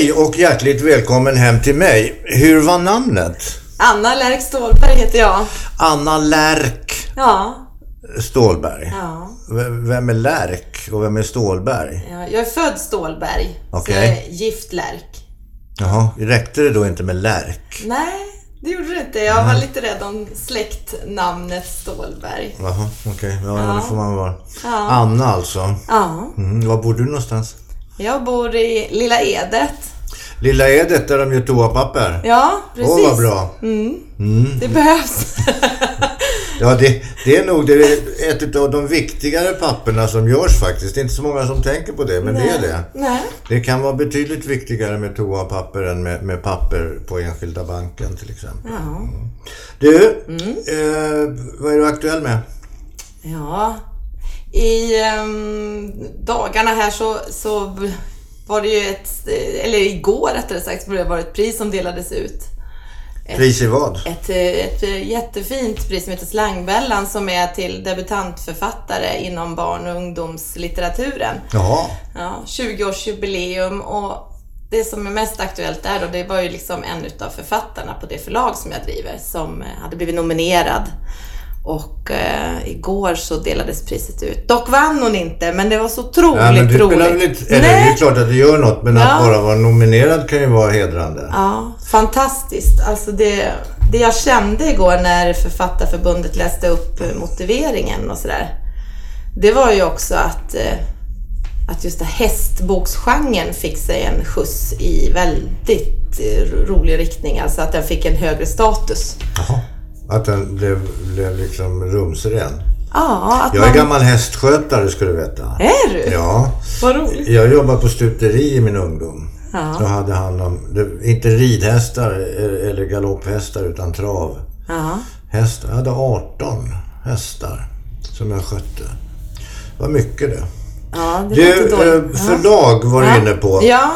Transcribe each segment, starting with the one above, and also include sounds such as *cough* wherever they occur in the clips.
Hej och hjärtligt välkommen hem till mig. Hur var namnet? Anna Lärk Stålberg heter jag. Anna Lärk Ja. Stålberg. ja. Vem är Lärk och vem är Stålberg? ja. Jag är född Stålberg. Okej. Så jag är gift Lärk. Jaha, räckte det då inte med Lärk? Nej, det gjorde det inte. Jag var lite rädd om släktnamnet Stålberg. Jaha, okej. Ja, ja, det får man vara. Ja. Anna alltså. Ja. Mm, var bor du någonstans? Jag bor i Lilla Edet. Lilla Edet där de gör toapapper? Ja, precis. Åh, vad bra. Det behövs. *laughs* Ja, det, det är nog det är ett av de viktigare papperna som görs faktiskt. Det är inte så många som tänker på det, men det är det. Nej. Det kan vara betydligt viktigare med toapapper än med, med papper på enskilda banken till exempel. Ja. Du, eh, vad är du aktuell med? Ja, i ehm, dagarna här så, så var det ju ett, eller igår rättare sagt, så var det ett pris som delades ut. Pris i vad? Ett, ett jättefint pris som heter Slangbällan som är till debutantförfattare inom barn och ungdomslitteraturen. Jaha. Ja, 20-årsjubileum och det som är mest aktuellt där då, det var ju liksom en utav författarna på det förlag som jag driver som eh, hade blivit nominerad. Och eh, igår så delades priset ut. Dock vann hon inte, men det var så otroligt Ja, men det roligt. inte... Eller det är Nej. klart att det gör något, men Ja. att bara vara nominerad kan ju vara hedrande. Ja, fantastiskt. Alltså det, det jag kände igår när Författarförbundet läste upp motiveringen och sådär. Det var ju också att, eh, att just hästboksgenren fick sig en skjuts i väldigt eh, rolig riktning. Alltså att den fick en högre status. Jaha. Att den blev, blev liksom rumsren. Ja, att Jag är man... gammal hästskötare ska du veta. Är du? Ja. Vad roligt. Jag jobbade på stuteri i min ungdom. Ja. Jag hade hand om, inte ridhästar eller galopphästar utan trav. Ja. Hästar. Jag hade 18 hästar som jag skötte. Det var mycket det. Ja, det Du, eh, förlag var du Ja. inne på. Ja,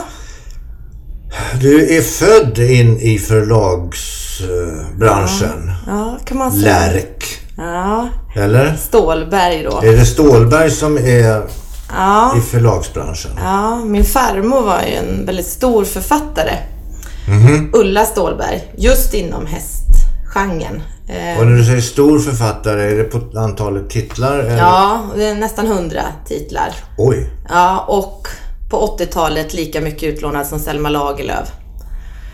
Du är född in i förlagsbranschen. Ja, kan man säga. Lärk. Ja, Eller? Stålberg då. Är det Stålberg som är Ja. i förlagsbranschen? Ja, min farmor var ju en väldigt stor författare. Mhm. Ulla Stålberg, just inom hästgenren. Eh, Och när du säger stor författare, är det på antalet titlar? Eller? ja, det är nästan hundra titlar. Oj. Ja, och på 80-talet lika mycket utlånad som Selma Lagerlöf.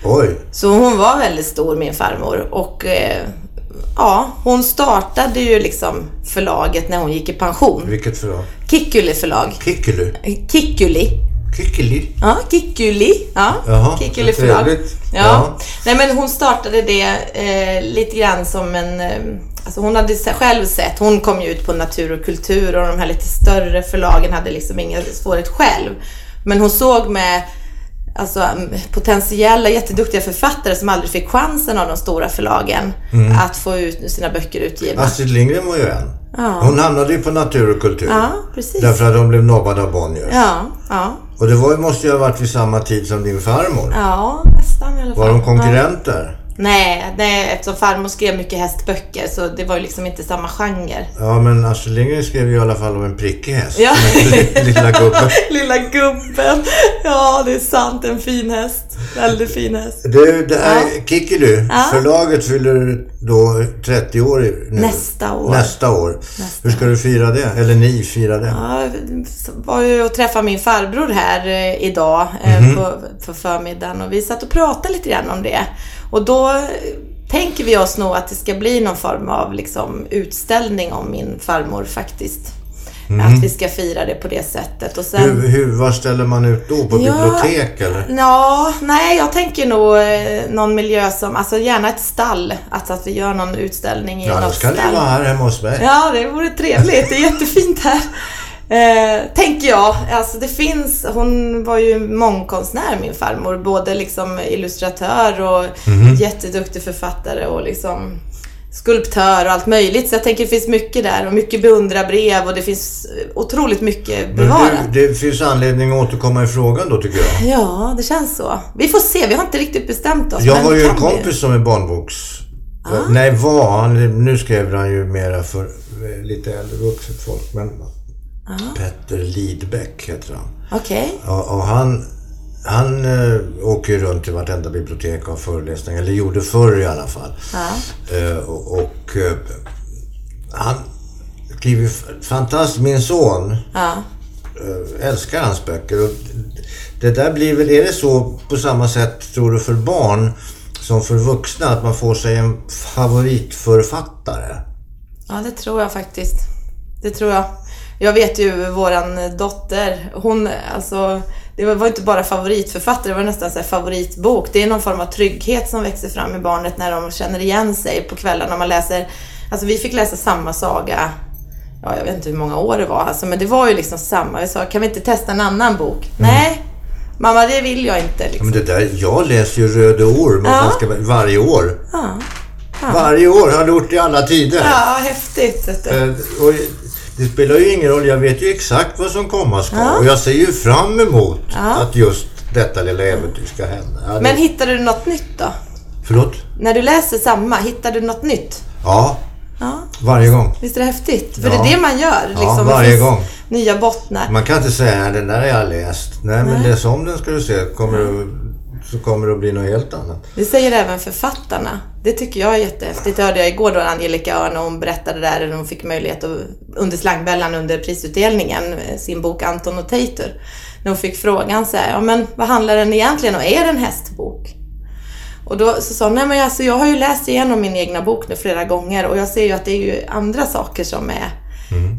Oj. Så hon var väldigt stor, min farmor. Och eh, ja, hon startade ju liksom förlaget när hon gick i pension. Vilket förlag? Kikkuli förlag. Kikkelu? Kikkuli. Kikkeli? Ja, Kikkuli. Ja, Jaha, Kikkuli förlag. Ja. Ja. Nej men hon startade det eh, lite grann som en... Eh, alltså hon hade själv sett, hon kom ju ut på Natur och Kultur och de här lite större förlagen hade liksom ingen svårighet själv. Men hon såg med alltså, mm, potentiella jätteduktiga författare som aldrig fick chansen av de stora förlagen Mm. att få ut sina böcker utgivna. Astrid Lindgren var ju en. Ja. Hon hamnade ju på Natur och kultur. Ja, precis. Därför att hon blev nobbad av Bonniers. Ja, ja, Och det var, måste ju ha varit vid samma tid som din farmor. ja, nästan i alla fall. Var de konkurrenter? Nej, nej, eftersom farmor skrev mycket hästböcker så det var ju liksom inte samma genre. Ja, men Astrid Lindgren skrev ju i alla fall om en prickig häst. Ja. *laughs* Lilla gubben. *laughs* Lilla gubben. Ja, det är sant. En fin häst. Väldigt fin häst. Du, det här Kikkelu, Ja. förlaget fyller då 30 år nu. Nästa år. Nästa år. Hur ska du fira det? Eller ni fira det? Ja, jag var ju och träffade min farbror här eh, idag eh, Mhm. på, på förmiddagen och vi satt och pratade lite grann om det. Och då tänker vi oss nog att det ska bli någon form av liksom, utställning om min farmor faktiskt. Att vi ska fira det på det sättet. Och sen... Hur, hur, var ställer man ut då? På Ja. bibliotek eller? Ja, nej jag tänker nog eh, någon miljö som, alltså gärna ett stall. Alltså att vi gör någon utställning i Ja, då något ska ni stall. vara här hemma hos mig. Ja, det vore trevligt. Det är jättefint här. Eh, tänker jag. Alltså det finns, hon var ju mångkonstnär min farmor. Både liksom illustratör och Mhm. jätteduktig författare och liksom skulptör och allt möjligt. Så jag tänker det finns mycket där och mycket beundrarbrev och det finns otroligt mycket Men bevarat. du, det finns anledning att återkomma i frågan då tycker jag. Ja, det känns så. Vi får se, vi har inte riktigt bestämt oss. Jag men har ju en kan vi? kompis som är barnboks... Nej, var. Nu skriver han ju mera för eh, lite äldre vuxet folk. Men Petter Lidbeck heter han. Okej. Och, och han han eh, åker runt till vartenda bibliotek och har föreläsningar, eller gjorde förr i alla fall. Eh, och eh, han skriver fantastiskt. Min son älskar hans böcker. Och det där blir väl, är det så på samma sätt tror du för barn som för vuxna att man får sig en favoritförfattare? Ja, det tror jag faktiskt. Det tror jag. Jag vet ju våran dotter, hon alltså, det var inte bara favoritförfattare, det var nästan så favoritbok. Det är någon form av trygghet som växer fram i barnet när de känner igen sig på kvällarna. Man läser, alltså vi fick läsa samma saga, ja jag vet inte hur många år det var alltså, men det var ju liksom samma. Vi sa, kan vi inte testa en annan bok? Nej, mamma det vill jag inte. Ja, Liksom. Men det där, jag läser ju Röde Orm Ja. ganska, varje år. Ja. Varje år har jag gjort i alla tider. ja, häftigt. Eh, och det spelar ju ingen roll, jag vet ju exakt vad som komma ska. Ja. Och jag ser ju fram emot Ja. att just detta lilla äventyr ska hända. Ja, det, Men hittade du något nytt då? Förlåt? När du läser samma, hittar du något nytt? Ja, varje gång. visst är det häftigt? För det är det man gör. Liksom. Varje gång. Nya bottnar. Man kan inte säga den där har jag läst. Nej, men läs om den ska du se. Kommer det, så kommer det att bli något helt annat. Det säger även författarna. Det tycker jag är jättehäftigt. Det hörde jag igår då Angelica Örn och hon berättade där när hon fick möjlighet att, under slangbällan under prisutdelningen, eh, sin bok Anton och Teitur. När hon fick frågan så här, ja men vad handlar den egentligen om? Är det en hästbok? Och då så sa hon, nej men alltså jag har ju läst igenom min egna bok nu flera gånger och jag ser ju att det är ju andra saker som är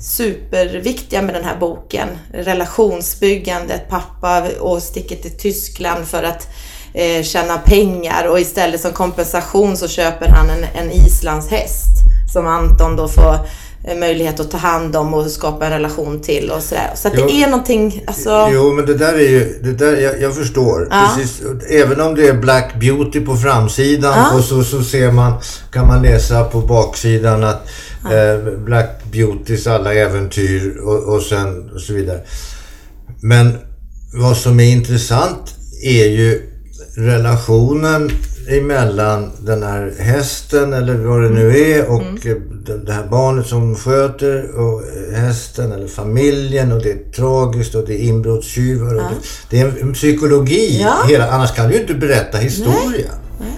superviktiga med den här boken. Relationsbyggandet, pappa och sticker till Tyskland för att eh, tjäna pengar och istället som kompensation så köper han en, en islandshäst som Anton då får eh, möjlighet att ta hand om och skapa en relation till och sådär. Så att det Jo. är någonting, alltså... Jo, men det där är ju... Det där, jag, jag förstår. Ja. Precis, även om det är Black Beauty på framsidan Ja. och så, så ser man, kan man läsa på baksidan att eh, Black Beautys alla äventyr och, och sen och så vidare. Men vad som är intressant är ju relationen emellan den här hästen eller vad det nu är och eh, det, här barnet som sköter och hästen eller familjen och det är tragiskt och det är inbrottstjuvar och det, det är en, psykologi. Ja. Hela, annars kan du ju inte berätta historia.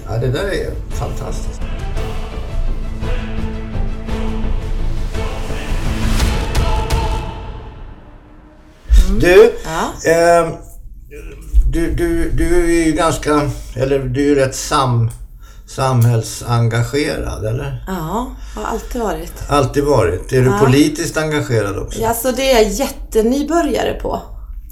Ja, det där är fantastiskt. Du, Ja. ehm, du, du, du är ju ganska, eller du är ju rätt sam, samhällsengagerad, eller? Ja, har alltid varit. Alltid varit. Är du politiskt engagerad också? Ja, så det är jag jättenybörjare på.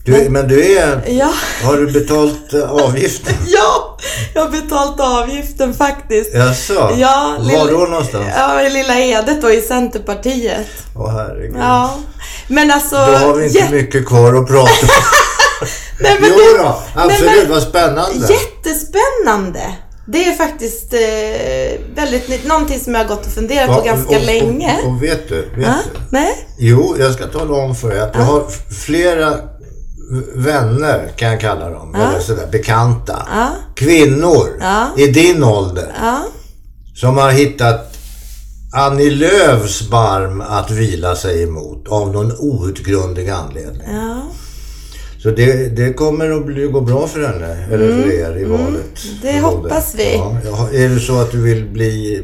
Du, men du är, Ja. har du betalt eh, avgiften? *laughs* Ja, jag har betalt avgiften faktiskt. Jaså? Ja, Var lilla- då någonstans? Ja, i Lilla Edet då i Centerpartiet. Åh herregud. Ja. Men alltså... Då har vi inte jä- mycket kvar att prata om. *laughs* Nej, men jo det- då, absolut. men- Vad spännande. Jättespännande! Det är faktiskt eh, väldigt nytt. Någonting som jag har gått och funderat Ja, på ganska och, länge. Och, och vet du? Vet ja, du? nej? Jo, jag ska tala om för er att jag har flera vänner, kan jag kalla dem, eller sådär, bekanta. Ja. Kvinnor Ja. i din ålder Ja. som har hittat Annie Lööfs barm att vila sig emot av någon outgrundlig anledning. ja. Så det, det kommer att bli, gå bra för henne, eller för er i valet. Mm. det Både. hoppas vi. Ja, ja, är det så att du vill bli...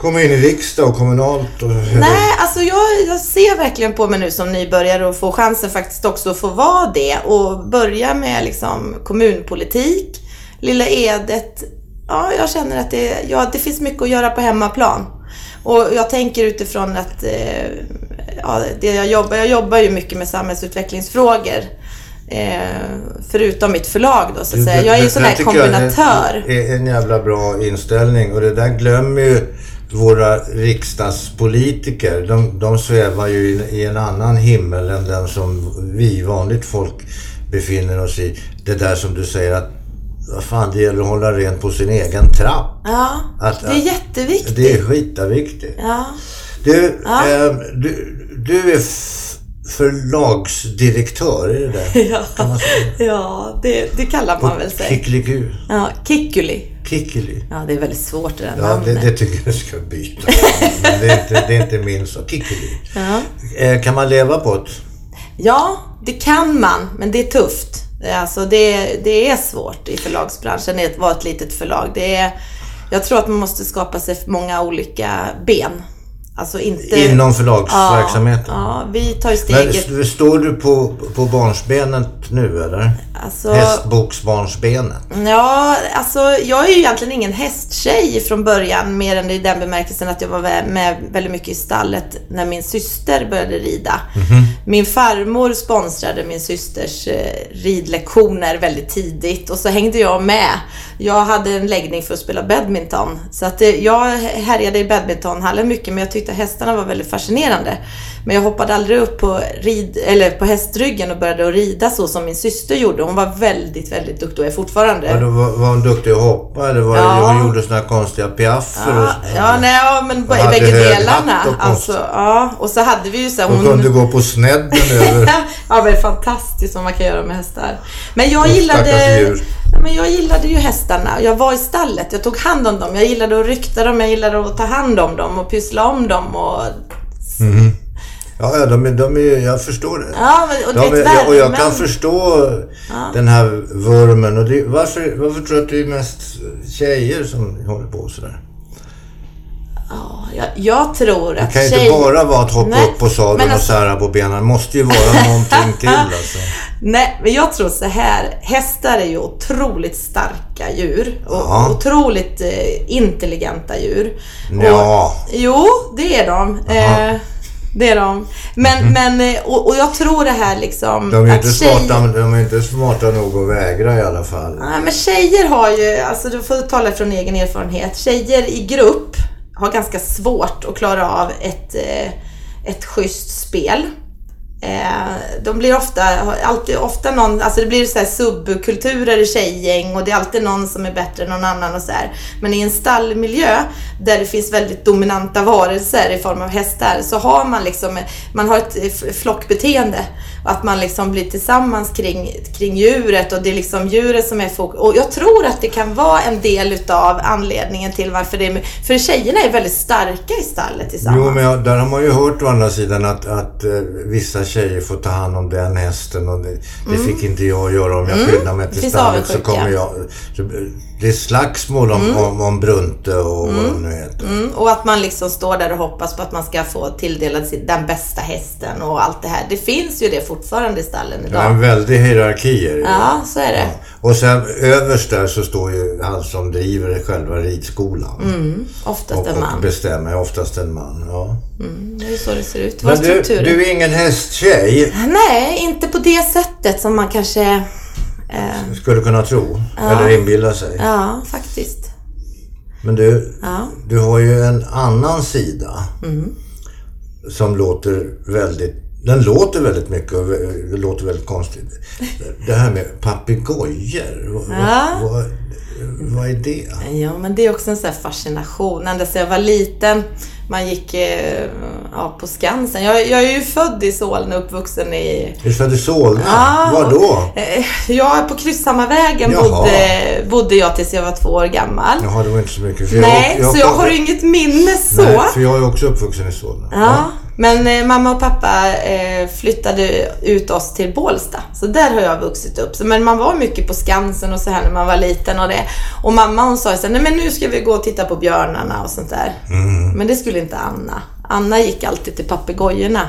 Komma in i riksdag och kommunalt? Och, Nej, alltså jag, jag ser verkligen på mig nu som nybörjare och få chansen faktiskt också att få vara det och börja med liksom kommunpolitik, Lilla Edet. Ja, jag känner att det, ja, det finns mycket att göra på hemmaplan. Och jag tänker utifrån att eh, ja, det jag jobbar, jag jobbar ju mycket med samhällsutvecklingsfrågor. Eh, förutom mitt förlag då så att säga. Jag är ju sån här kombinatör. är en jävla bra inställning och det där glömmer ju våra riksdagspolitiker. De, de svävar ju i, i en annan himmel än den som vi vanligt folk befinner oss i. Det där som du säger att vad fan, det gäller att hålla rent på sin egen trapp. Ja, Att- det är att- jätteviktigt. Det är skitaviktigt. Ja. Du, Ja. ehm, du, du är förlagsdirektör, är det det? *laughs* Ja, ja det, det kallar man väl sig. Kickeliku. Ja, Kikkuli. Kickeli. Ja, det är väldigt svårt det där Ja, det, namnet. det tycker jag du ska byta. Det, är inte, det är inte min sak. Kickeli. Ja. Eh, kan man leva på det? ja, det kan man, men det är tufft. Alltså det, det är svårt i förlagsbranschen att vara ett litet förlag. Det är, jag tror att man måste skapa sig många olika ben. Alltså inte... Inom förlagsverksamheten? Ja, ja, vi tar steget... Men står du på, på barnsbenet nu eller? Alltså... Hästboksbarnsbenet? Ja, alltså jag är ju egentligen ingen hästtjej från början. Mer än i den bemärkelsen att jag var med väldigt mycket i stallet när min syster började rida. Mm -hmm. Min farmor sponsrade min systers eh, ridlektioner väldigt tidigt och så hängde jag med. Jag hade en läggning för att spela badminton. Så att eh, jag härjade i badmintonhallen mycket men jag tyckte hästarna var väldigt fascinerande. Men jag hoppade aldrig upp på, rid, eller på hästryggen och började att rida så som min syster gjorde. Hon var väldigt, väldigt duktig och är fortfarande. Ja, var, var hon duktig att hoppa eller var ja. hon gjorde sådana konstiga piaffer? Ja, och, ja, nej, ja men på bägge delarna. Och alltså, ja, och så hade vi ju så här, hon... kunde gå på snedden över... *laughs* ja, men fantastiskt vad man kan göra med hästar. Men jag gillade... Men jag gillade ju hästarna. Jag var i stallet, jag tog hand om dem. Jag gillade att rykta dem, jag gillade att ta hand om dem och pyssla om dem. Och... Mm. Ja, ja de, de är, jag förstår det. Ja, och, de är, värmen. och jag kan förstå ja. den här vurmen. Och det, varför, varför tror du att det är mest tjejer som håller på sådär? Ja, jag, jag tror att Det kan ju tjej... inte bara vara att hoppa Nej, upp på sadeln alltså... och sära på benen. Det måste ju vara någonting *laughs* till alltså. Nej, men jag tror så här. Hästar är ju otroligt starka djur. Och ja. otroligt eh, intelligenta djur. Ja. Och, jo, det är de. Eh, det är de. Men, mm. men eh, och, och, jag tror det här liksom... De är, inte tjejer... smarta, de är inte smarta nog att vägra i alla fall. Nej, men tjejer har ju, alltså du får tala från egen erfarenhet. Tjejer i grupp har ganska svårt att klara av ett, eh, ett schysst spel. Eh, de blir ofta, alltid, ofta någon, alltså det blir så här subkulturer i tjejgäng och det är alltid någon som är bättre än någon annan och så här. Men i en stallmiljö där det finns väldigt dominanta varelser i form av hästar så har man liksom, man har ett flockbeteende. Att man liksom blir tillsammans kring, kring djuret och det är liksom djuret som är fokus. Och jag tror att det kan vara en del utav anledningen till varför det är... För tjejerna är väldigt starka i stallet tillsammans. Jo, men jag, där har man ju hört å andra sidan att, att uh, vissa tjejer får ta hand om den hästen och det, det mm. fick inte jag göra om jag mm. skyndar mig till stallet så kommer jag... Det är slagsmål om, mm. om, om Brunte och mm. vad det nu heter. Mm. Och att man liksom står där och hoppas på att man ska få tilldelad den bästa hästen och allt det här. Det finns ju det fortfarande i stallen idag. Ja, en väldig hierarki Ja, så är det. Ja. Och sen överst där så står ju han som driver själva ridskolan. Mm. Oftast en man. Och bestämmer, oftast en man. Ja. Mm, det är så det ser ut. Men du, du är ingen hästtjej? Nej, inte på det sättet som man kanske Eh, Skulle kunna tro. Ja. Eller inbilla sig. Ja, faktiskt. Men du, ja. du har ju en annan sida. Mm. Som låter väldigt... Den låter väldigt mycket och det låter väldigt konstigt. Det här med papegojor. Ja. Vad, vad, vad är det? Ja, men det är också en sån här fascination. Ända sedan jag var liten man gick eh, ja, på Skansen. Jag, jag, är ju född i Solna och uppvuxen i... Är du född i Solna? Ja, Var då? Eh, jag på Krysshammarvägen bodde, bodde jag tills jag var två år gammal. Jaha, det var inte så mycket. För Nej, jag, jag, så jag har inget minne så. Nej, för jag är också uppvuxen i Solna. Ja. Men eh, mamma och pappa eh, flyttade ut oss till Bålsta. Så där har jag vuxit upp. Så, men man var mycket på Skansen och så här när man var liten och det. Och mamma hon sa så här, nej men nu ska vi gå och titta på björnarna och sånt där. Mm. Men det skulle inte Anna. Anna gick alltid till papegojorna.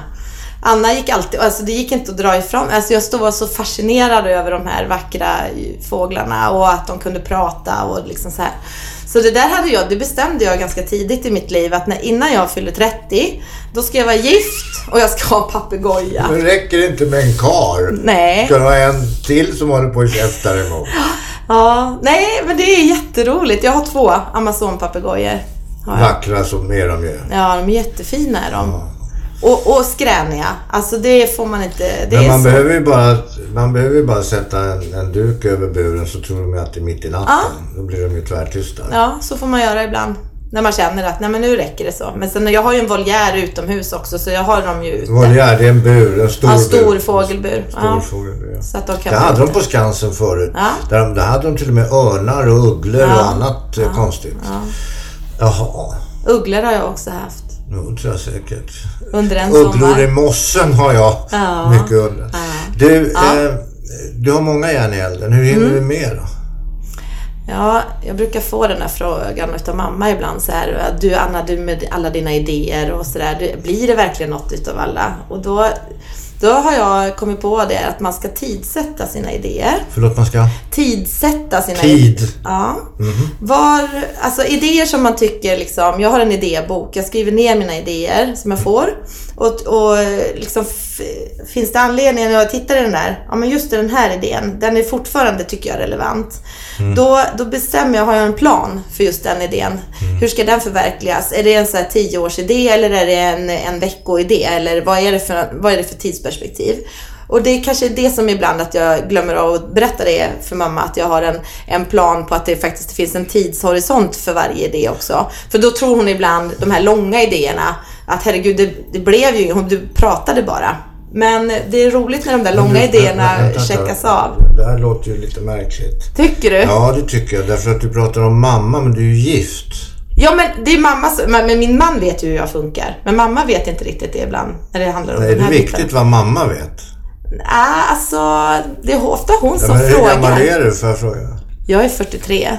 Anna gick alltid, alltså det gick inte att dra ifrån. Alltså jag stod var så fascinerad över de här vackra fåglarna och att de kunde prata och liksom så här. Så det där hade jag, det bestämde jag ganska tidigt i mitt liv att när, innan jag fyller 30, då ska jag vara gift och jag ska ha papegoja. Det räcker inte med en kar. Nej. Ska du ha en till som håller på att käfta emot? Ja, nej men det är jätteroligt. Jag har två amazonpapegojor. Vackra som är de ju. Ja, de är jättefina är de. Ja. Och, och skräniga. Alltså det får man inte... Men man, så... behöver ju bara, man behöver ju bara sätta en, en duk över buren så tror de ju att det är mitt i natten. Ja. Då blir de ju tvärtysta. Ja, så får man göra ibland. När man känner att nej men nu räcker det så. Men sen jag har ju en voljär utomhus också så jag har dem ju ute. Voljär, det är en bur, en stor ja, stor bur. fågelbur. Stor ja. fågelbur ja. Så att de kan det hade de på Skansen förut. Ja. Där, där hade de till och med örnar och ugglor och annat eh, konstigt. Ja. Jaha. Ugglor har jag också haft. Jo, tror jag säkert. Under en Ugglor sommar. i mossen har jag ja. mycket undrat. Ja. Du, ja. Eh, du har många järn i elden. Hur hinner du med då? Ja, jag brukar få den här frågan av mamma ibland så här. Du Anna, du med alla dina idéer och sådär. Blir det verkligen något utav alla? Och då, då har jag kommit på det att man ska tidsätta sina idéer. Förlåt, man ska? Tidsätta sina Tid. idéer. Ja. Var, alltså idéer som man tycker liksom, jag har en idébok, jag skriver ner mina idéer som jag får. Och, och liksom, finns det anledning när jag tittar i den där, ja men just den här idén, den är fortfarande, tycker jag, relevant. Då, då bestämmer jag, har jag en plan för just den idén. Hur ska den förverkligas? Är det en så här tioårsidé eller är det en, en veckoidé? Eller vad är, det för, vad är det för tidsperspektiv? Och det är kanske det som ibland att jag glömmer av att berätta det för mamma, att jag har en, en plan på att det faktiskt finns en tidshorisont för varje idé också. För då tror hon ibland, de här långa idéerna, att herregud, det, det blev ju inget, du pratade bara. Men det är roligt när de där långa Du, idéerna vä- vänta, checkas vänta. av. Det här låter ju lite märkligt. Tycker du? Ja, det tycker jag. Därför att du pratar om mamma, men du är ju gift. Ja, men det är mamma men min man vet ju hur jag funkar. Men mamma vet inte riktigt det ibland, när det handlar om Nej, den är här det biten. viktigt vad mamma vet? Nej, alltså, det är ofta hon Ja, som men hur frågar. gammal är du, får jag fråga? Jag är 43.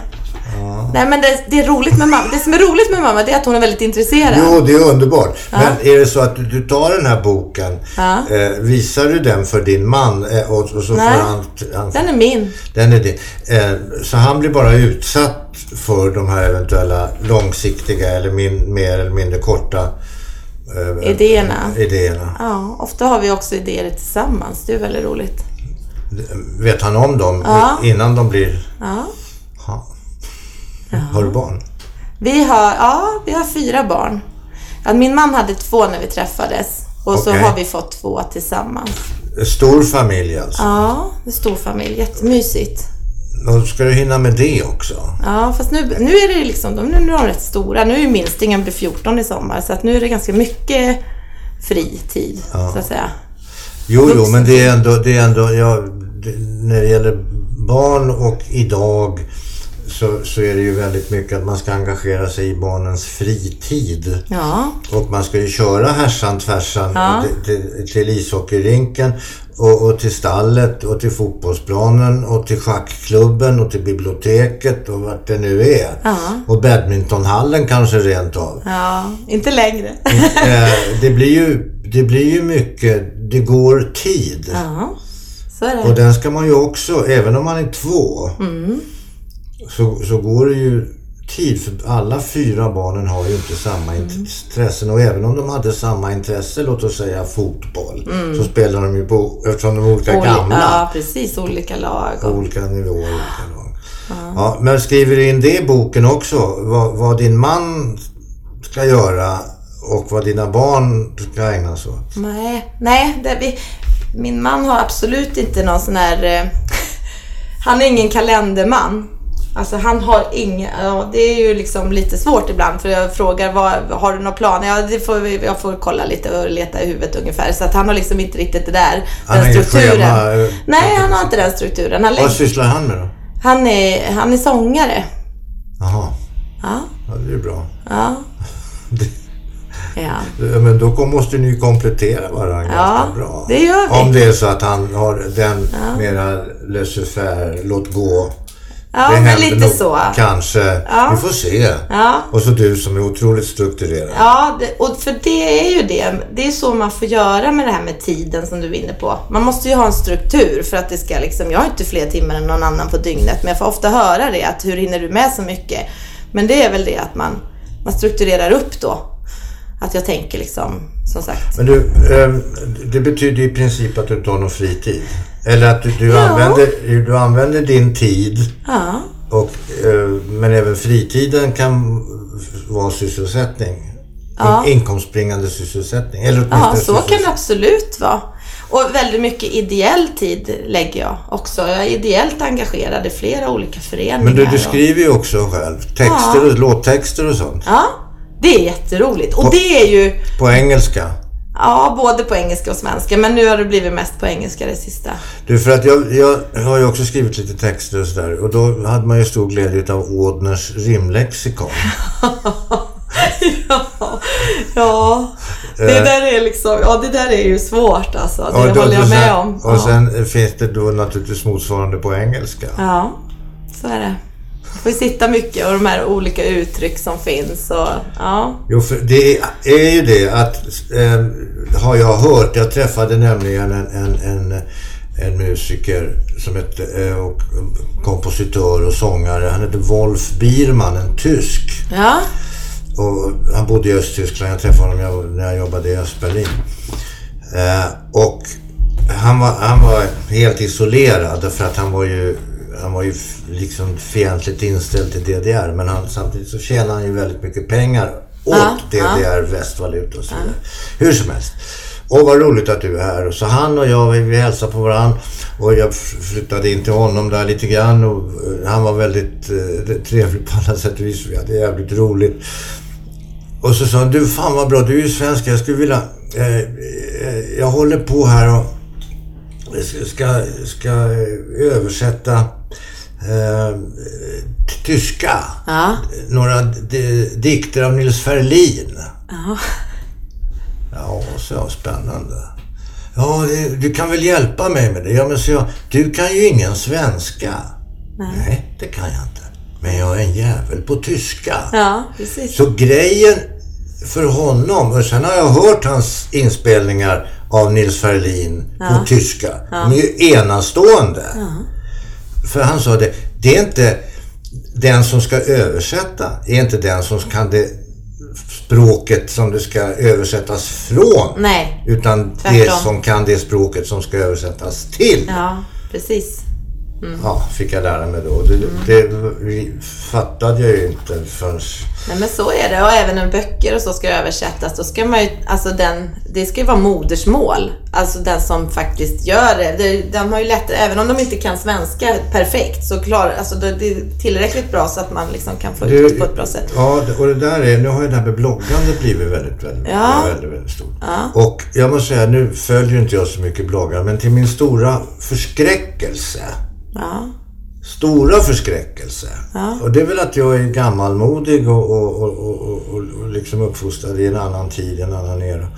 Nej men det, det är roligt med mamma. Det som är roligt med mamma det är att hon är väldigt intresserad. Jo, det är underbart. Men är det så att du, du tar den här boken, Ja. eh, visar du den för din man eh, och, och så Nej. får han... han Den är min. den är din. Eh, så han blir bara utsatt för de här eventuella långsiktiga eller min, mer eller mindre korta eh, Idéerna. idéerna. Ja, ofta har vi också idéer tillsammans. Det är väldigt roligt. Vet han om dem Ja. innan de blir... Ja. Ha. Har du barn? Vi har, ja, vi har fyra barn. Ja, min man hade två när vi träffades. Och så Okej. har vi fått två tillsammans. Stor familj alltså. Ja, en stor familj. Jättemysigt. Då ska du hinna med det också. Ja, fast nu, nu är det liksom, nu är de rätt stora. Nu är ju minstingen blir 14 i sommar. Så att nu är det ganska mycket fritid, så att säga. Jo, jo, men det är ändå, det är ändå ja, det, när det gäller barn och idag så, så är det ju väldigt mycket att man ska engagera sig i barnens fritid. Ja, Och man ska ju köra härsan tvärsan Ja. till, till, ishockeyrinken och, och till stallet och till fotbollsplanen och till schackklubben och till biblioteket och vart det nu är. Ja. Och badmintonhallen kanske rent av. ja, inte längre. *laughs* eh, det, blir ju, det blir ju mycket, det går tid. Ja, så är Och den ska man ju också, även om man är två, så, så går det ju tid. För alla fyra barnen har ju inte samma intressen. Och även om de hade samma intresse, låt oss säga fotboll, så spelar de ju på, eftersom de är olika Oli- gamla, Ja, precis. Olika lag. Och, olika nivåer. Olika lag. Ja, men skriver du in det i boken också? Vad, vad din man ska göra och vad dina barn ska ägna sig åt? nej, nej det, vi, min man har absolut inte någon sån här... Eh, *laughs* han är ingen kalenderman. Alltså han har inga... Ja, det är ju liksom lite svårt ibland för jag frågar vad, har du någon plan? Ja, det får vi, jag får kolla lite och leta i huvudet ungefär. Så att han har liksom inte riktigt det där, Han den strukturen. schema, eh, Nej, han har inte den strukturen. Han, Vad sysslar han med då? han, är, han är sångare. Jaha, Ja, ja, det är ju bra. ja. *laughs* Ja. Ja, Men då måste ni ju komplettera varandra Ja, ganska bra. det gör vi. Om det är så att han har den mera laissez-faire, låt gå. Ja, det men lite nog så. Kanske. Ja. Vi får se. Ja. Och så du som är otroligt strukturerad. Ja, det, och för det är ju det. Det är så man får göra med det här med tiden som du är inne på. Man måste ju ha en struktur för att det ska liksom, jag har inte fler timmar än någon annan på dygnet, men jag får ofta höra det att hur hinner du med så mycket? Men det är väl det att man, man strukturerar upp då. Att jag tänker liksom, som sagt. Men du, eh, det betyder i princip att du inte har någon fritid. Eller att du, du, Ja. använder, du använder din tid, Ja, och, eh, men även fritiden kan vara sysselsättning. Ja. In, inkomstbringande sysselsättning. Eller ja så kan det absolut vara. Och väldigt mycket ideell tid lägger jag också. Jag är ideellt engagerad i flera olika föreningar. Men du, du skriver ju också själv. Texter och låttexter och sånt. Ja, det är jätteroligt. Och det är ju, På engelska. ja, både på engelska och svenska. Men nu har det blivit mest på engelska det sista. Du, för att jag, jag har ju också skrivit lite texter och sådär. Och då hade man ju stor glädje av Ådners rimlexikon. *laughs* ja, ja. Det Eh. där är liksom, ja det där är ju svårt alltså. Det Och då- håller jag och med sen, om. Och ja. sen finns det då naturligtvis motsvarande på engelska. ja, så är det. Får sitta mycket och de här olika uttryck som finns och ja. Jo, för det är ju det att, eh, har jag hört, jag träffade nämligen en, en, en, en musiker som hette, eh, och kompositör och sångare. Han hette Wolf Biermann, en tysk. Ja, Och han bodde i Östtyskland. Jag träffade honom när jag jobbade i Östberlin. Eh, och han var, han var helt isolerad för att han var ju, han var ju liksom fientligt inställd till DDR. Men han, samtidigt så tjänade han ju väldigt mycket pengar åt Ja, DDR, västvaluta och så vidare. Hur som helst. Och vad roligt att du är här. Så han och jag, vi, hälsade på varandra. Och jag flyttade in till honom där lite grann. Och eh, han var väldigt eh, trevlig på alla sätt och vis. Vi hade jävligt roligt. Och så sa han, du fan vad bra, du är ju svensk. Jag skulle vilja... Eh, eh, jag håller på här och ska, ska, ska eh, översätta eh, tyska. ja, Några di- dikter av Nils Ferlin. ja. Ja, så spännande. Ja, det, du kan väl hjälpa mig med det? Ja, men så jag, du kan ju ingen svenska. Nej. det kan jag inte. Men jag är en jävel på tyska. Ja, precis. Så grejen för honom, och sen har jag hört hans inspelningar av Nils Ferlin på tyska. De är ju enastående. För han sa det, det är inte den som ska översätta, är inte den som kan det språket som det ska översättas från. Nej. Utan det Tvärtom. som kan det språket som ska översättas till. Ja, precis. Ja, fick jag lära mig då. Det, det fattade jag ju inte förrän... Nej men så är det och även när böcker och så ska översättas då ska man ju, alltså den, det ska ju vara modersmål. Alltså den som faktiskt gör det. det de har ju lätt, även om de inte kan svenska perfekt så klarar, alltså det, det är tillräckligt bra så att man liksom kan få ut det på ett bra sätt. Ja, och det där är, nu har ju det här med bloggandet blivit väldigt, väldigt, Ja. väldigt, väldigt stort. Och jag måste säga, nu följer inte jag så mycket bloggar, men till min stora förskräckelse, Ja, stora förskräckelse. Ja. Och det är väl att jag är gammalmodig och, och, och, och, och, liksom uppfostrad i en annan tid, en annan era.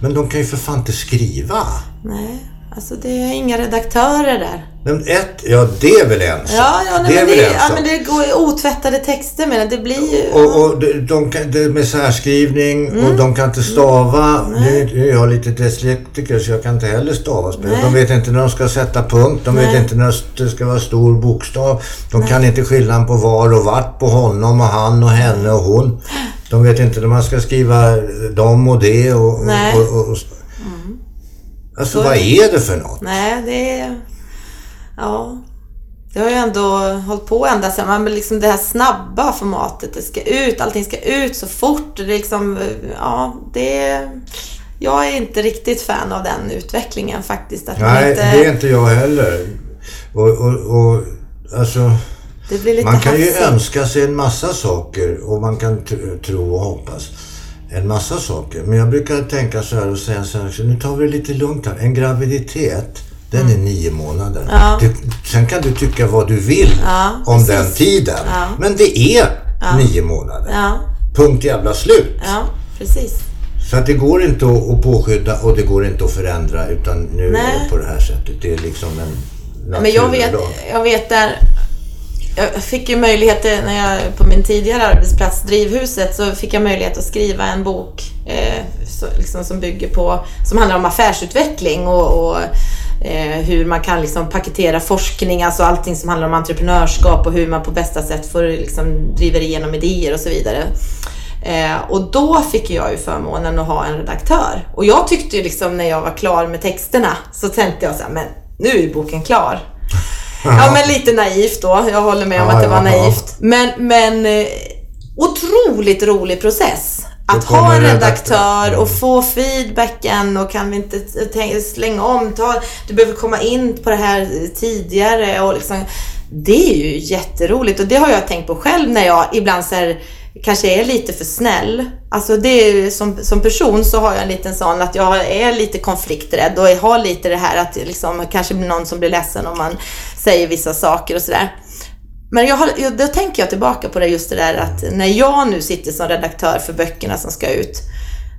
Men de kan ju för fan inte skriva. nej. Alltså det är inga redaktörer där. Men ett, ja det är väl en. Ja, ja, nej, det är men, det, ja men det går ju otvättade texter men det blir ju... Och, och de, de kan, det med särskrivning Mm. och de kan inte stava. Nu nu är jag lite dyslektiker så jag kan inte heller stava. Nej. De vet inte när de ska sätta punkt. De vet Nej. inte när det ska vara stor bokstav. De kan inte skillnaden på var och vart på honom och han och henne och hon. De vet inte när man ska skriva dem och det Nej. och, och, och Alltså Så- vad är det för något? Nej, det är... Ja. Det har ju ändå hållit på ända sedan. Man liksom det här snabba formatet. Det ska ut, allting ska ut så fort. Det liksom, ja, det. Jag är inte riktigt fan av den utvecklingen faktiskt. Att Nej, inte, det är inte jag heller. Och, och, och alltså... Man kan ju hafsigt. önska sig en massa saker och man kan tro och hoppas en massa saker. Men jag brukar tänka så här och säga så här, nu tar vi det lite lugnt här. En graviditet, den är nio månader. Mm. Ja. Du, sen kan du tycka vad du vill Ja, om precis. den tiden. Ja. Men det är nio månader. Punkt jävla slut. precis. Så att det går inte att, påskydda och det går inte att förändra utan nu är Nej. det på det här sättet. Det är liksom en Men jag vet, jag vet där... Jag fick ju möjlighet eh, när jag på min tidigare arbetsplats, Drivhuset, så fick jag möjlighet att skriva en bok eh, så, liksom, som bygger på, som handlar om affärsutveckling och, och eh, hur man kan liksom paketera forskning, alltså allting som handlar om entreprenörskap och hur man på bästa sätt får liksom driver igenom idéer och så vidare. Eh, och då fick jag ju förmånen att ha en redaktör. Och jag tyckte ju liksom när jag var klar med texterna så tänkte jag så här, men nu är boken klar. Ja, men lite naivt då. Jag håller med om att det var naivt. Men, men eh, otroligt rolig process. Att ha en redaktör. och få feedbacken och kan vi inte slänga om, ta, du behöver komma in på det här tidigare och liksom, det är ju jätteroligt och det har jag tänkt på själv när jag ibland så här, kanske är lite för snäll. Alltså det är, som, som person så har jag en liten sån att jag är lite konflikträdd och jag har lite det här att liksom, kanske blir någon som blir ledsen om man säger vissa saker och sådär. Men jag har, jag- då tänker jag tillbaka på det just det där att när jag nu sitter som redaktör för böckerna som ska ut.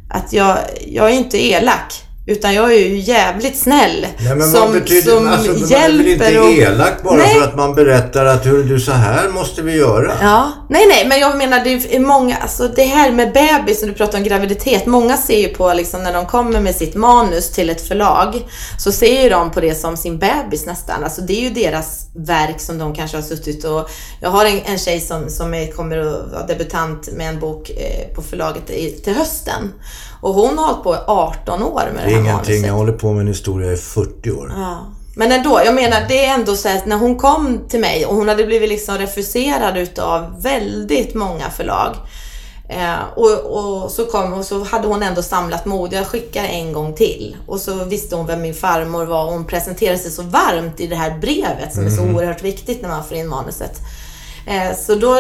Att jag, jag är inte elak. Utan jag är ju jävligt snäll. Nej, men som betyder, som alltså, man är väl hjälper inte elak bara Nej. för att man berättar att hur du så här måste vi göra. Ja, nej nej, men jag menar det är många, alltså det här med bebis, när du pratar om graviditet, många ser ju på liksom när de kommer med sitt manus till ett förlag, så ser ju de på det som sin bebis nästan. Alltså det är ju deras verk som de kanske har suttit och, jag har en, en tjej som, som är, kommer att vara debutant med en bok eh, på förlaget i, till hösten. Och hon har hållit på i 18 år med det, Det är här ingenting, manuset. jag håller på med en historia i 40 år. Ja. Men ändå, jag menar det är ändå så att när hon kom till mig och hon hade blivit liksom refuserad utav väldigt många förlag. Eh, och, och så kom och så hade hon ändå samlat mod. Jag skickade en gång till. Och så visste hon vem min farmor var och hon presenterade sig så varmt i det här brevet som är så oerhört viktigt när man får in manuset. Eh, Så då,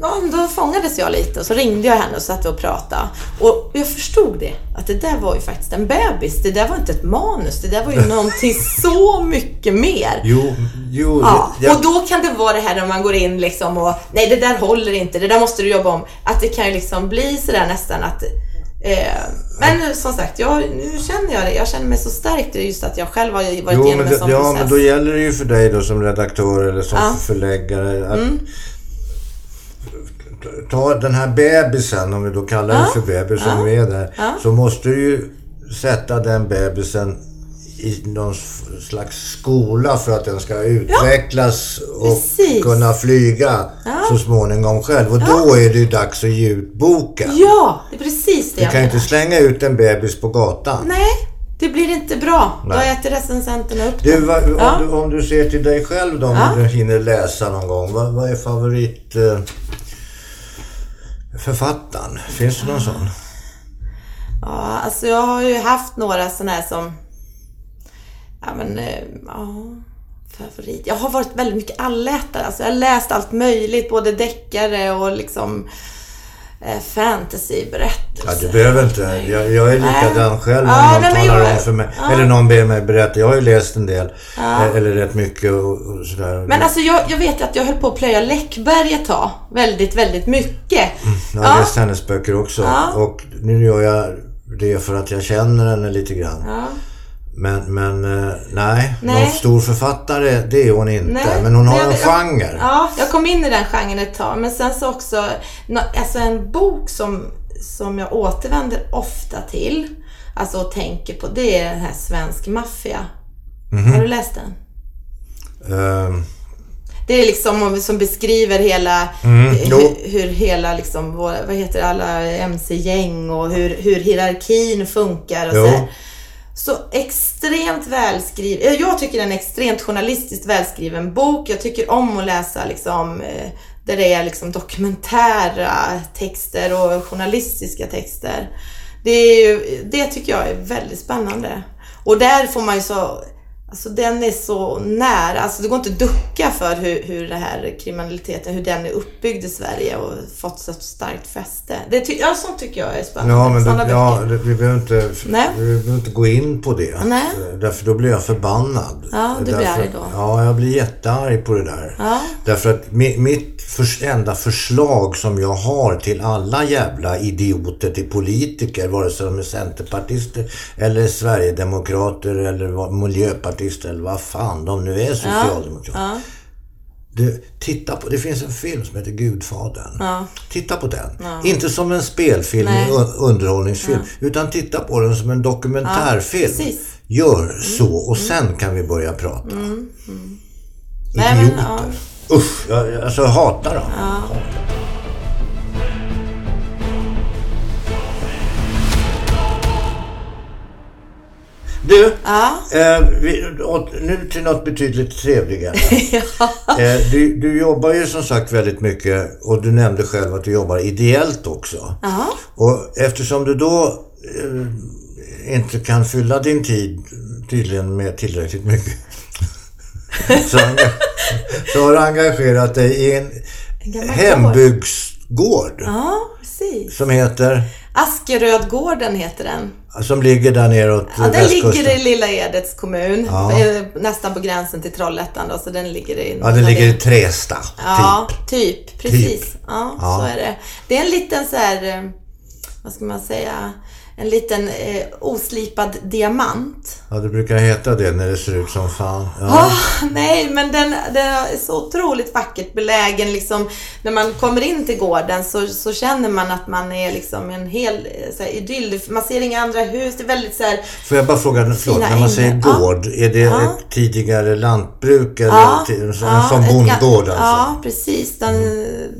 ja, då fångades jag lite och så ringde jag henne och satt och pratade. Och jag förstod det, att det där var ju faktiskt en bebis. Det där var inte ett manus, det där var ju *laughs* någonting så mycket mer. Jo, jo. Ja, jag- och då kan det vara det här när man går in liksom och nej det där håller inte, det där måste du jobba om. Att det kan ju liksom bli sådär nästan att men som sagt, jag, nu känner jag det. Jag känner mig så stärkt just att jag själv har varit Jo, igenom en sån ja, process. men då gäller det ju för dig då som redaktör eller som Ja. förläggare att Mm. ta den här bebisen, om vi då kallar det för bebis, som är där. Ja. Så måste du ju sätta den bebisen i någon slags skola för att den ska utvecklas och precis. kunna flyga så småningom själv. Och då är det ju dags att ge ut boken. Ja, det är precis det Du jag kan ju menar. inte slänga ut en bebis på gatan. Nej, det blir inte bra. Då Nej. äter recensenterna upp Du, vad, om, Ja. du, om du ser till dig själv då, om Ja. du hinner läsa någon gång. Vad, vad är favorit eh, författaren? Finns det någon sån? Ja, alltså jag har ju haft några sådana här som... Ja, men... eh, Ja, favorit. Jag har varit väldigt mycket allätare. Alltså jag har läst allt möjligt, både deckare och liksom eh, fantasyberättelser. Ja, du behöver inte. Jag, jag är likadan själv om Ja, någon nej, talar jag- om för mig. ja. Eller någon ber mig berätta. Jag har ju läst en del. eh, Eller rätt mycket och, och sådär. Men alltså jag, jag vet ju att jag höll på att plöja Läckberg ett tag. Väldigt, väldigt mycket. jag har läst hennes böcker också. Ja. Och nu gör jag det för att jag känner henne lite grann. Men, men eh, nej, Nej. någon stor författare det är hon inte. Nej, men hon har men en jag- genre. Ja, jag kom in i den genren ett tag. Men sen så också, alltså en bok som, som jag återvänder ofta till, alltså och tänker på, det är den här Svensk maffia. Mhm. Har du läst den? Ehm, Det är liksom om- som beskriver hela, Mm, jo. hur, hur hela liksom, vad heter det, alla MC-gäng och hur, hur hierarkin funkar och Jo. så här. Så extremt välskriven. Jag tycker den är extremt journalistiskt välskriven bok. Jag tycker om att läsa liksom, eh, där det är liksom dokumentära texter och journalistiska texter. Det, är ju, det tycker jag är väldigt spännande. Och där får man ju så... Alltså den är så nära. Alltså det går inte att ducka för hur, hur det här kriminaliteten, hur den är uppbyggd i Sverige och fått så starkt fäste. Det ty- ja, sånt tycker jag är spännande. Ja, men det, ja, det, vi, behöver inte, Nej. vi behöver inte gå in på det. Nej. Därför då blir jag förbannad. Ja, du blir Därför, arg då. Ja, jag blir jättearg på det där. Ja. Därför att mi, mitt förs- enda förslag som jag har till alla jävla idioter till politiker, vare sig de är centerpartister eller sverigedemokrater eller vad- miljöpartister eller vad fan de nu är, socialdemokrater. Ja. Du, titta på, det finns en film som heter Gudfadern. Ja. Titta på den. Inte som en spelfilm, un- underhållningsfilm, utan titta på den som en dokumentärfilm. Ja. Gör så och sen kan vi börja prata. Mm, Nej, men, Idioter. Usch, jag, jag- alltså, jag hatar dem. Du, Ja. eh, vi, åt- nu till något betydligt trevligare. *laughs* eh, du, du jobbar ju som sagt väldigt mycket och du nämnde själv att du jobbar ideellt också. Ja. Och eftersom du då eh, inte kan fylla din tid tydligen med tillräckligt mycket *laughs* så, så har du engagerat dig i en hembygdsgård Ja, precis. som heter Askerödgården heter den. Som ligger där neråt Ja, den ligger i lilla Edets kommun. Ja. Nästan på gränsen till Trollhättan då, så den ligger i... Ja, den ligger i Trästa. Ja, Typ. typ. Precis. Ja, Ja. så är det. Det är en liten så här, eh, vad ska man säga, en liten eh, oslipad diamant. Ja, det brukar heta det när det ser ut som fan. Ja. Ah, nej, men den, den är så otroligt vackert belägen. Liksom, när man kommer in till gården så, så känner man att man är liksom en hel eh, så här, idyll. Man ser inga andra hus. Det är väldigt så här, Får jag bara fråga, förlåt, när man säger gård, är det Ja. ett tidigare lantbruk eller Ja, en sån, ja, bondgård alltså? Ja, precis. Den,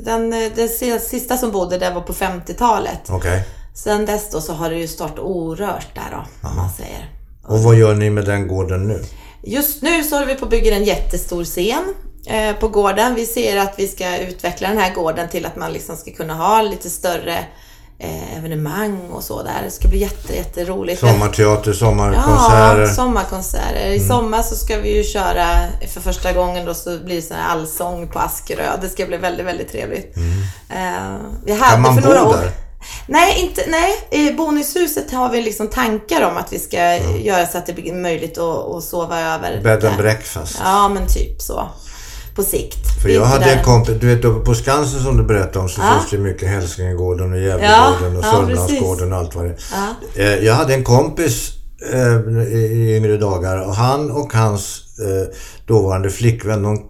den, den sista som bodde där var på 50-talet. Okej. Sen dess då så har det ju stått orört där då, om man säger. Och vad gör ni med den gården nu? Just nu så håller vi på att bygga en jättestor scen eh, på gården. Vi ser att vi ska utveckla den här gården till att man liksom ska kunna ha lite större eh, evenemang och så där. Det ska bli jätte, jätteroligt. Sommarteater, sommarkonserter? Ja, sommarkonserter. I sommar så ska vi ju köra, för första gången då så blir det sån allsång på Askerö. Det ska bli väldigt, väldigt trevligt. Eh, vi hade Kan man för bo några år... där? Nej, inte, nej, i boningshuset har vi liksom tankar om att vi ska göra så att det blir möjligt att, att sova över. Bed and breakfast? Ja, men typ så. På sikt. För jag hade där- en kompis, du vet uppe på Skansen som du berättade om så Ja. finns det mycket Hälsingegården och Gävlegården och Ja, ja, Sörmlandsgården och allt vad det är. Eh, Jag hade en kompis eh, i yngre dagar och han och hans eh, dåvarande flickvän de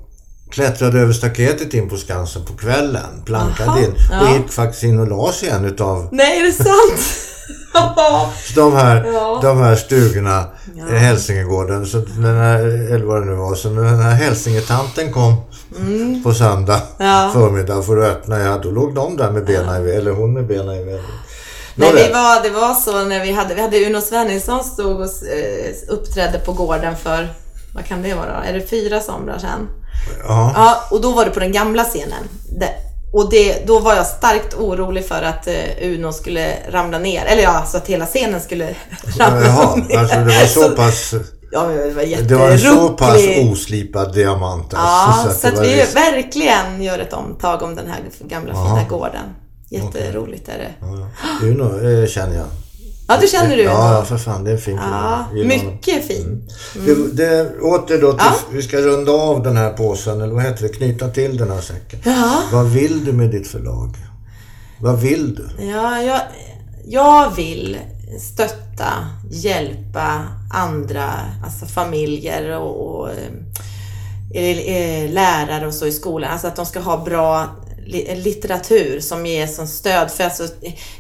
klättrade över staketet in på Skansen på kvällen, plankade Aha, in och ja. gick faktiskt in och la sig i en utav Nej, är det sant? *laughs* de här, Ja. de här stugorna i Hälsingegården. Så den här, eller vad det nu var, så när den här hälsingetanten kom på söndag Mm. Ja. förmiddag för att öppna, ja då låg de där med benen i vädret, eller hon med benen i vädret. Nej, vi var, det var så när vi hade, vi hade Uno Svenningsson stod och eh, uppträdde på gården för, vad kan det vara? Är det fyra somrar sedan? Ja. Ja, och då var det på den gamla scenen. Och det, då var jag starkt orolig för att eh, Uno skulle ramla ner. Eller ja, så att hela scenen skulle *laughs* ramla Jaha, ner. alltså det var så pass... Ja, det var Det var en så pass jätteroligt. oslipad diamant Ja, alltså, så det att vi risk. verkligen gör ett omtag om den här gamla Ja. fina gården. Jätteroligt är det. Ja, ja. Uno eh, känner jag. Ja, du känner du? Ja, för fan, det är en fin Ja, mycket fin. Det, det, åter då till, Ja. vi ska runda av den här påsen, eller vad heter det, knyta till den här säcken. Ja. Vad vill du med ditt förlag? Vad vill du? Ja, jag, jag vill stötta, hjälpa andra, alltså familjer och, och eh, eh, lärare och så i skolan. Alltså att de ska ha bra litteratur som ger som stöd. För alltså,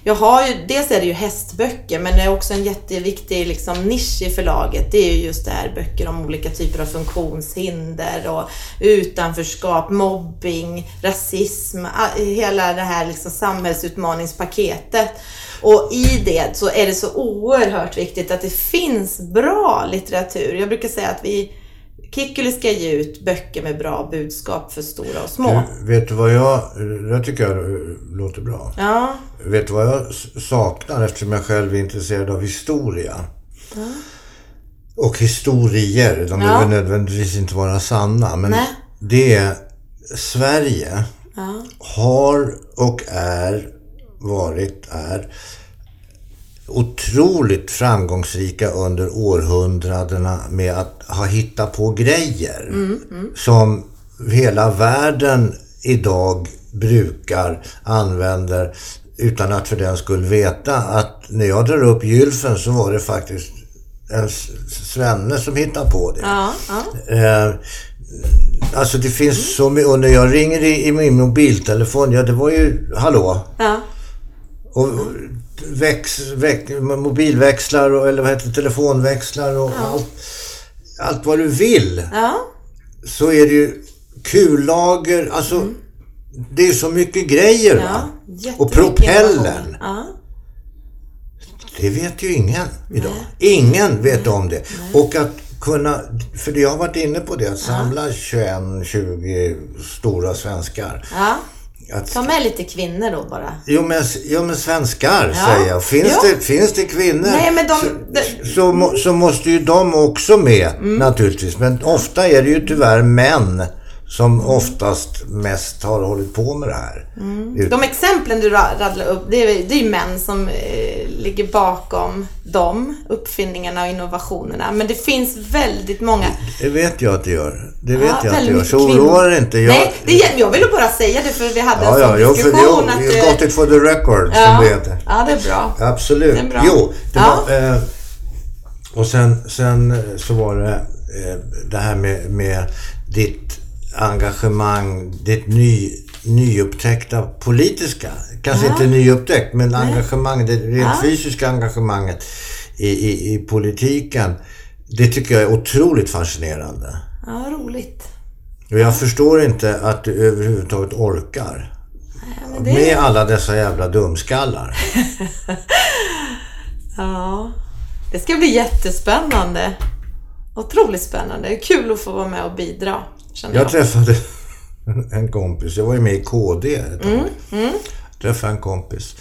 jag har ju, dels är det ju hästböcker men det är också en jätteviktig liksom, nisch i förlaget. Det är ju just det här böcker om olika typer av funktionshinder och utanförskap, mobbing, rasism, hela det här liksom samhällsutmaningspaketet. Och i det så är det så oerhört viktigt att det finns bra litteratur. Jag brukar säga att vi Kikkeli ska ge ut böcker med bra budskap för stora och små. Du, vet du vad jag, jag tycker jag eh, låter bra. Ja, Vet du vad jag saknar eftersom jag själv är intresserad av historia? Och historier, de Ja. behöver nödvändigtvis inte vara sanna. Men Nej. det är Sverige ja, har och är, varit, är otroligt framgångsrika under århundradena med att ha hittat på grejer som hela världen idag brukar, använder utan att för den skull veta att när jag drar upp gylfen så var det faktiskt en svenne som hittade på det. ja, ja. Eh, alltså det finns så mycket. Och när jag ringer i, i min mobiltelefon, ja det var ju, hallå. ja. Och väx, väx, mobilväxlar och, eller vad heter det, telefonväxlar och allt, allt vad du vill. ja. Så är det ju kullager, alltså det är så mycket grejer ja. va. Och. Ja. Det vet ju ingen idag. Ingen vet om det. Och att kunna, för jag har varit inne på det, att samla 21-20 stora svenskar. ja. Att, Ta med lite kvinnor då bara. jo, men, jo men svenskar Ja. säger jag. Finns, Ja. det, finns det kvinnor Nej, men de- så, så, så måste ju de också med Mm. naturligtvis. Men ofta är det ju tyvärr män som oftast mest har hållit på med det här. Ut- De exemplen du ra- raddlar upp, det är, det är män som eh, ligger bakom de uppfinningarna och innovationerna. Men det finns väldigt många... Det vet jag att det gör. Det vet jag att det gör. Så oroa dig inte. Jag, Nej, det, jag ville bara säga det för vi hade ja, en ja, sån jo, för, diskussion. jo, att, you eh, got it for the record, som ja, det heter. ja, det är bra. Absolut. Det är bra. Jo, det Ja. var... Eh, och sen, sen så var det eh, det här med, med ditt engagemang, ditt ny, nyupptäckta politiska, kanske Ja. inte nyupptäckt, men engagemang, det rent Ja. fysiska engagemanget i, i, i politiken. Det tycker jag är otroligt fascinerande. Ja, roligt. Och jag förstår inte att du överhuvudtaget orkar. men det- Med alla dessa jävla dumskallar. *laughs* Ja, det ska bli jättespännande. Otroligt spännande. Det kul att få vara med och bidra, jag. Jag träffade *laughs* en kompis, jag var ju med i KD ett tag. Mm, Träffade en kompis.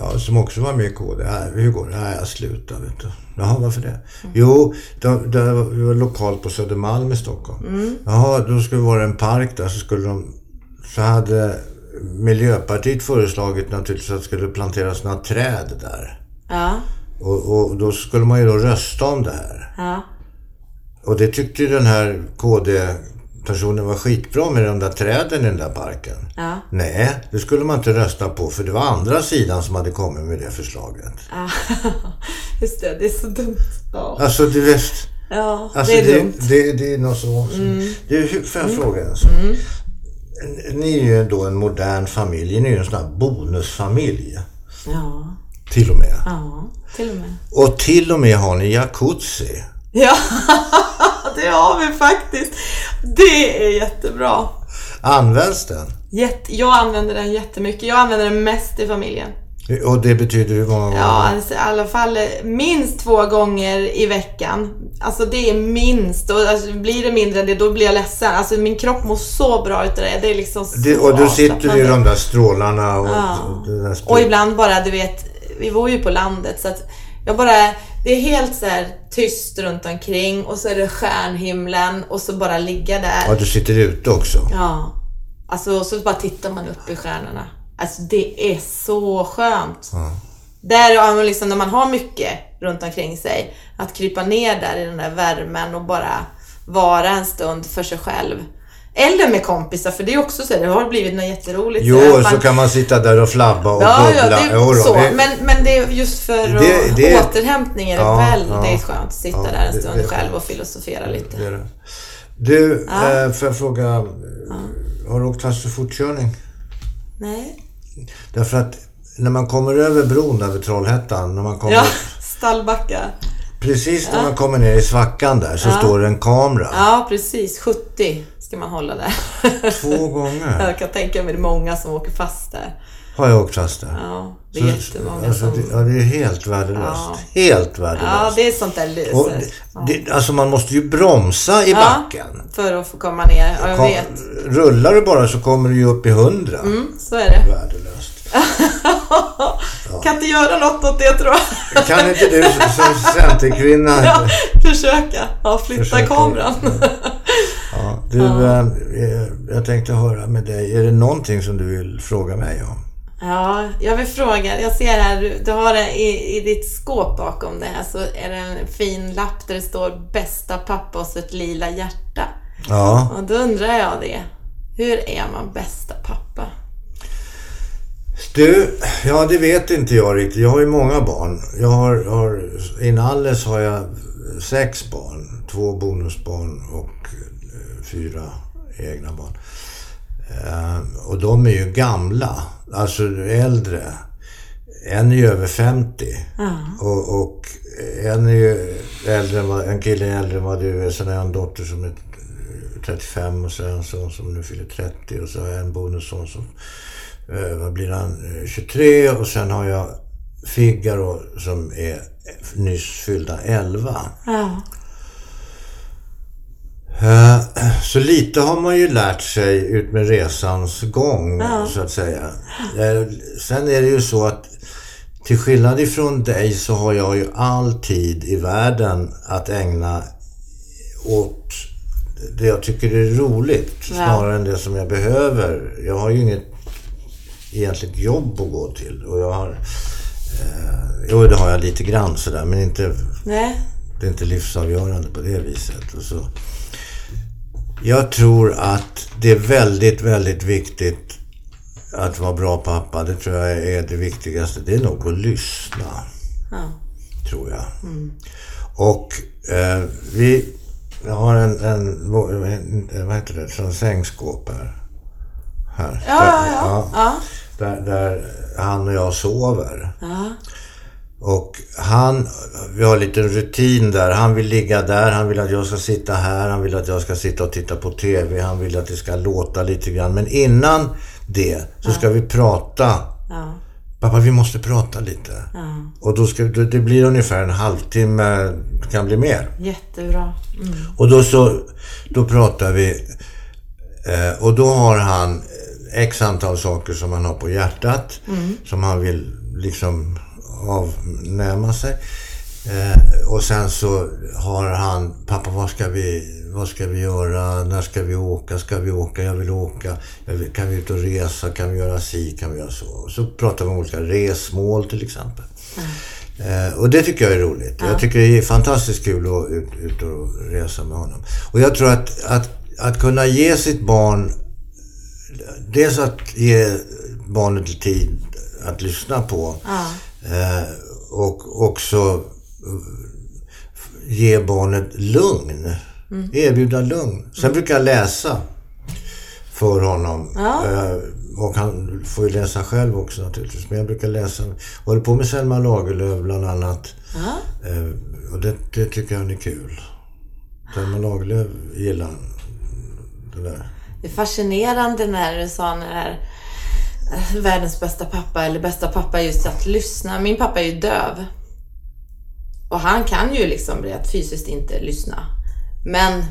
Ja, som också var med i KD. Nej, hur går det? Nej, jag slutar vet du. Jaha, varför det? Jo, det, det var lokalt på Södermalm i Stockholm. Mm. Jaha, då skulle det vara en park där så skulle de... Så hade Miljöpartiet föreslagit naturligtvis att det skulle planteras några träd där. Ja, Och, och då skulle man ju då rösta om det här. ja. Och det tyckte ju den här KD-personen var skitbra med de där träden i den där parken. Ja. Nej, det skulle man inte rösta på för det var andra sidan som hade kommit med det förslaget. ja. *laughs* Just det, det är så dumt. Ja, Alltså du vet, ja alltså, det är dumt. Det, det är något så... Mm. Det, hur, får jag fråga en sak? Ni är ju då en modern familj, ni är ju en sån här bonusfamilj. Ja, Till och med. ja, till och med. Och till och med har ni jacuzzi. Ja, *laughs* det har vi faktiskt. Det är jättebra. Används den? Jätte, jag använder den jättemycket. Jag använder den mest i familjen. Och det betyder hur många gånger? Ja, alltså, i alla fall eh, minst två gånger i veckan. Alltså det är minst. Och alltså, blir det mindre än det, då blir jag ledsen. Alltså min kropp mår så bra utav det. Det är liksom så Det, och du sitter i de där strålarna och, Ja. och Och ibland bara, du vet, vi bor ju på landet så att jag bara, det är helt så tyst runt omkring och så är det stjärnhimlen och så bara ligga där. Ja, du sitter ute också. Ja. Alltså, så bara tittar man upp i stjärnorna. Alltså det är så skönt. Där har man liksom, när man har mycket runt omkring sig, att krypa ner där i den där värmen och bara vara en stund för sig själv. Eller med kompisar, för det är också så, det har blivit något jätteroligt. Jo, så man- kan man sitta där och flabba och Ja, ja, bubbla. det Jo så. det- Men, men det är just för Det- det- återhämtning är det Ja, väldigt ja. skönt att sitta Ja, där en stund själv och filosofera lite. Du, Ja. eh, får jag fråga, har du åkt fast för fortkörning? Nej. Därför att när man kommer över bron över Trollhättan, när man kommer, Ja, Stallbacka. precis när man kommer ner i svackan där så står det en kamera. Ja, precis. 70 ska man hålla där. Två gånger *laughs* Jag kan tänka mig det är många som åker fast där. har jag åkt fast där. Ja, det är Så- jättemånga alltså, som... det, ja, det är helt värdelöst. Ja. Helt värdelöst. Ja, det är sånt där lyser. Det, det, alltså man måste ju bromsa i Ja. backen. För att få komma ner. Ja, jag Kom, vet. rullar du bara så kommer du ju upp i hundra. Mm, så är det. Värdelöst. *laughs* Kan inte göra något åt det tror jag. Kan inte du som centerkvinna... *laughs* Ja, försöka. Ja, flytta Försöka. kameran. Ja, du, eh, jag tänkte höra med dig. Är det någonting som du vill fråga mig om? Ja, jag vill fråga. Jag ser här, du, har det i, i ditt skåp bakom det här så är det en fin lapp där det står bästa pappa och så ett lila hjärta. Ja, Och då undrar jag det. Hur är man bästa pappa? du, ja det vet inte jag riktigt. Jag har ju många barn. Jag har, har inalles har jag sex barn. Två bonusbarn och eh, fyra egna barn. Eh, och de är ju gamla, alltså äldre. En är ju över 50 och, och en är ju äldre en kille är äldre än vad du är. Sen har jag en dotter som är 35 och så en son som nu fyller 30 och så har jag en bonusson som, eh, vad blir han, Eh, 23 och sen har jag Figaro som är nyss fyllda 11. Ja. Eh, Så lite har man ju lärt sig ut med resans gång, så att säga. Eh, Sen är det ju så att till skillnad ifrån dig så har jag ju all tid i världen att ägna åt det jag tycker är roligt Ja. snarare än det som jag behöver. Jag har ju inget egentligt jobb att gå till. Och jag har... Eh, jo, det har jag lite grann sådär, men inte, Nej. det är inte livsavgörande på det viset. Och så. Jag tror att det är väldigt, väldigt viktigt att vara bra pappa. Det tror jag är det viktigaste. Det är nog att lyssna Ja. tror jag. Och eh, vi har en, en, en, vad heter det, sån sängskåp här. här. Ja, ja, ja. ja. Där, där han och jag sover. ja. Och han, vi har lite rutin där. Han vill ligga där, han vill att jag ska sitta här, han vill att jag ska sitta och titta på TV, han vill att det ska låta lite grann. Men innan det så ska vi prata. ja. Pappa, vi måste prata lite. ja. Och då ska, det blir ungefär en halvtimme, det kan bli mer. Jättebra. Mm. Och då så, då pratar vi eh, och då har han x antal saker som han har på hjärtat. Som han vill liksom avnäma sig. Eh, och sen så har han, pappa vad ska vi, vad ska vi göra, när ska vi åka, ska vi åka, jag vill åka, jag vill, kan vi ut och resa, kan vi göra si, kan vi göra så. Och så pratar vi om olika resmål till exempel. Eh, och det tycker jag är roligt. Jag tycker det är fantastiskt kul att ut, ut och resa med honom. Och jag tror att, att, att kunna ge sitt barn, dels att ge barnet tid att lyssna på. Ja. Eh, och också eh, ge barnet lugn. Erbjuda lugn. Sen brukar jag läsa för honom. Ja. Eh, och han får ju läsa själv också naturligtvis. Men jag brukar läsa. Håller på med Selma Lagerlöf bland annat. Ja. Och det, det tycker han är kul. Selma Lagerlöf gillar det där. Det är fascinerande när du sa när världens bästa pappa eller bästa pappa just att lyssna. Min pappa är ju döv. Och han kan ju liksom rent fysiskt inte lyssna. Men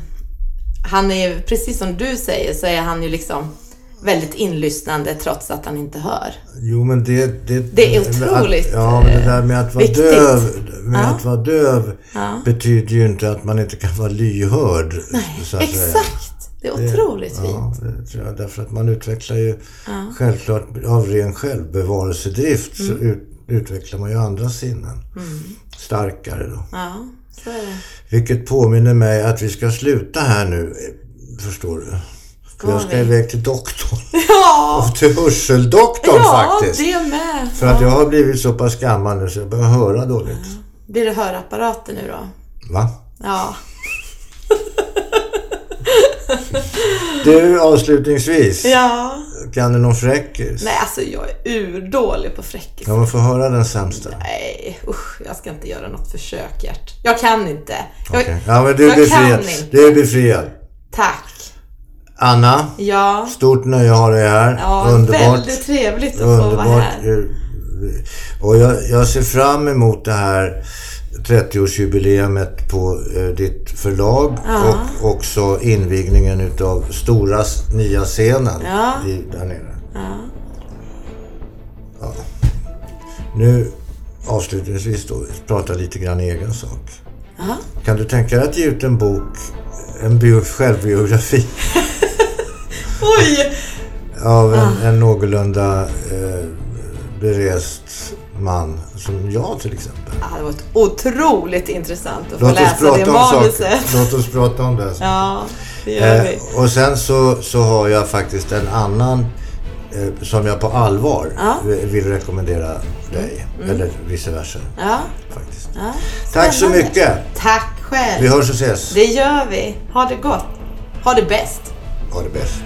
han är precis som du säger så är han ju liksom väldigt inlyssnande trots att han inte hör. Jo men det... Det, Det är otroligt, Att, ja, men det där med att vara viktigt. döv, med Ja. att vara döv Ja. betyder ju inte att man inte kan vara lyhörd. så att säga. Det är otroligt fint. Ja, det tror jag. Därför att man utvecklar ju självklart av ren självbevarelsedrift så Mm. ut, utvecklar man ju andra sinnen. Starkare då. Ja, så är det. Vilket påminner mig att vi ska sluta här nu. Förstår du? För jag ska iväg till doktorn. *laughs* Ja! Och till hörseldoktorn Ja, faktiskt. det med! För att jag har blivit så pass gammal nu så jag börjar höra dåligt. Blir det hörapparater nu då? Va? Ja. Du, avslutningsvis. Ja. Kan du någon fräckis? Nej, alltså jag är urdålig på fräckis. Ja, men få höra den sämsta. Nej, usch, jag ska inte göra något försök, Gert. Jag kan inte. Jag. Ja, men du är befriad. Du är befriad. Tack. Anna, Ja. stort nöje att ha dig här. Ja, Underbart. väldigt trevligt att få vara Underbart. här. Och jag, jag ser fram emot det här 30-årsjubileumet på eh, ditt förlag Ja. och också invigningen utav stora nya scenen Ja. i, där nere. Ja. Ja. Nu avslutningsvis då, prata lite grann egen sak. Ja. Kan du tänka dig att ge ut en bok, en bio, självbiografi *laughs* Oj! av en, en någorlunda eh, berest man som jag till exempel? Ja, det var otroligt intressant att få läsa det manuset. Låt oss prata om det. Ja, det gör vi. Eh, och sen så, så har jag faktiskt en annan eh, som jag på allvar Ja. vill- rekommendera dig. Eller vice versa Ja, faktiskt. ja. Tack så mycket. Tack själv. Vi hörs och ses. Det gör vi. Ha det gott. Ha det bäst. Ha det bäst.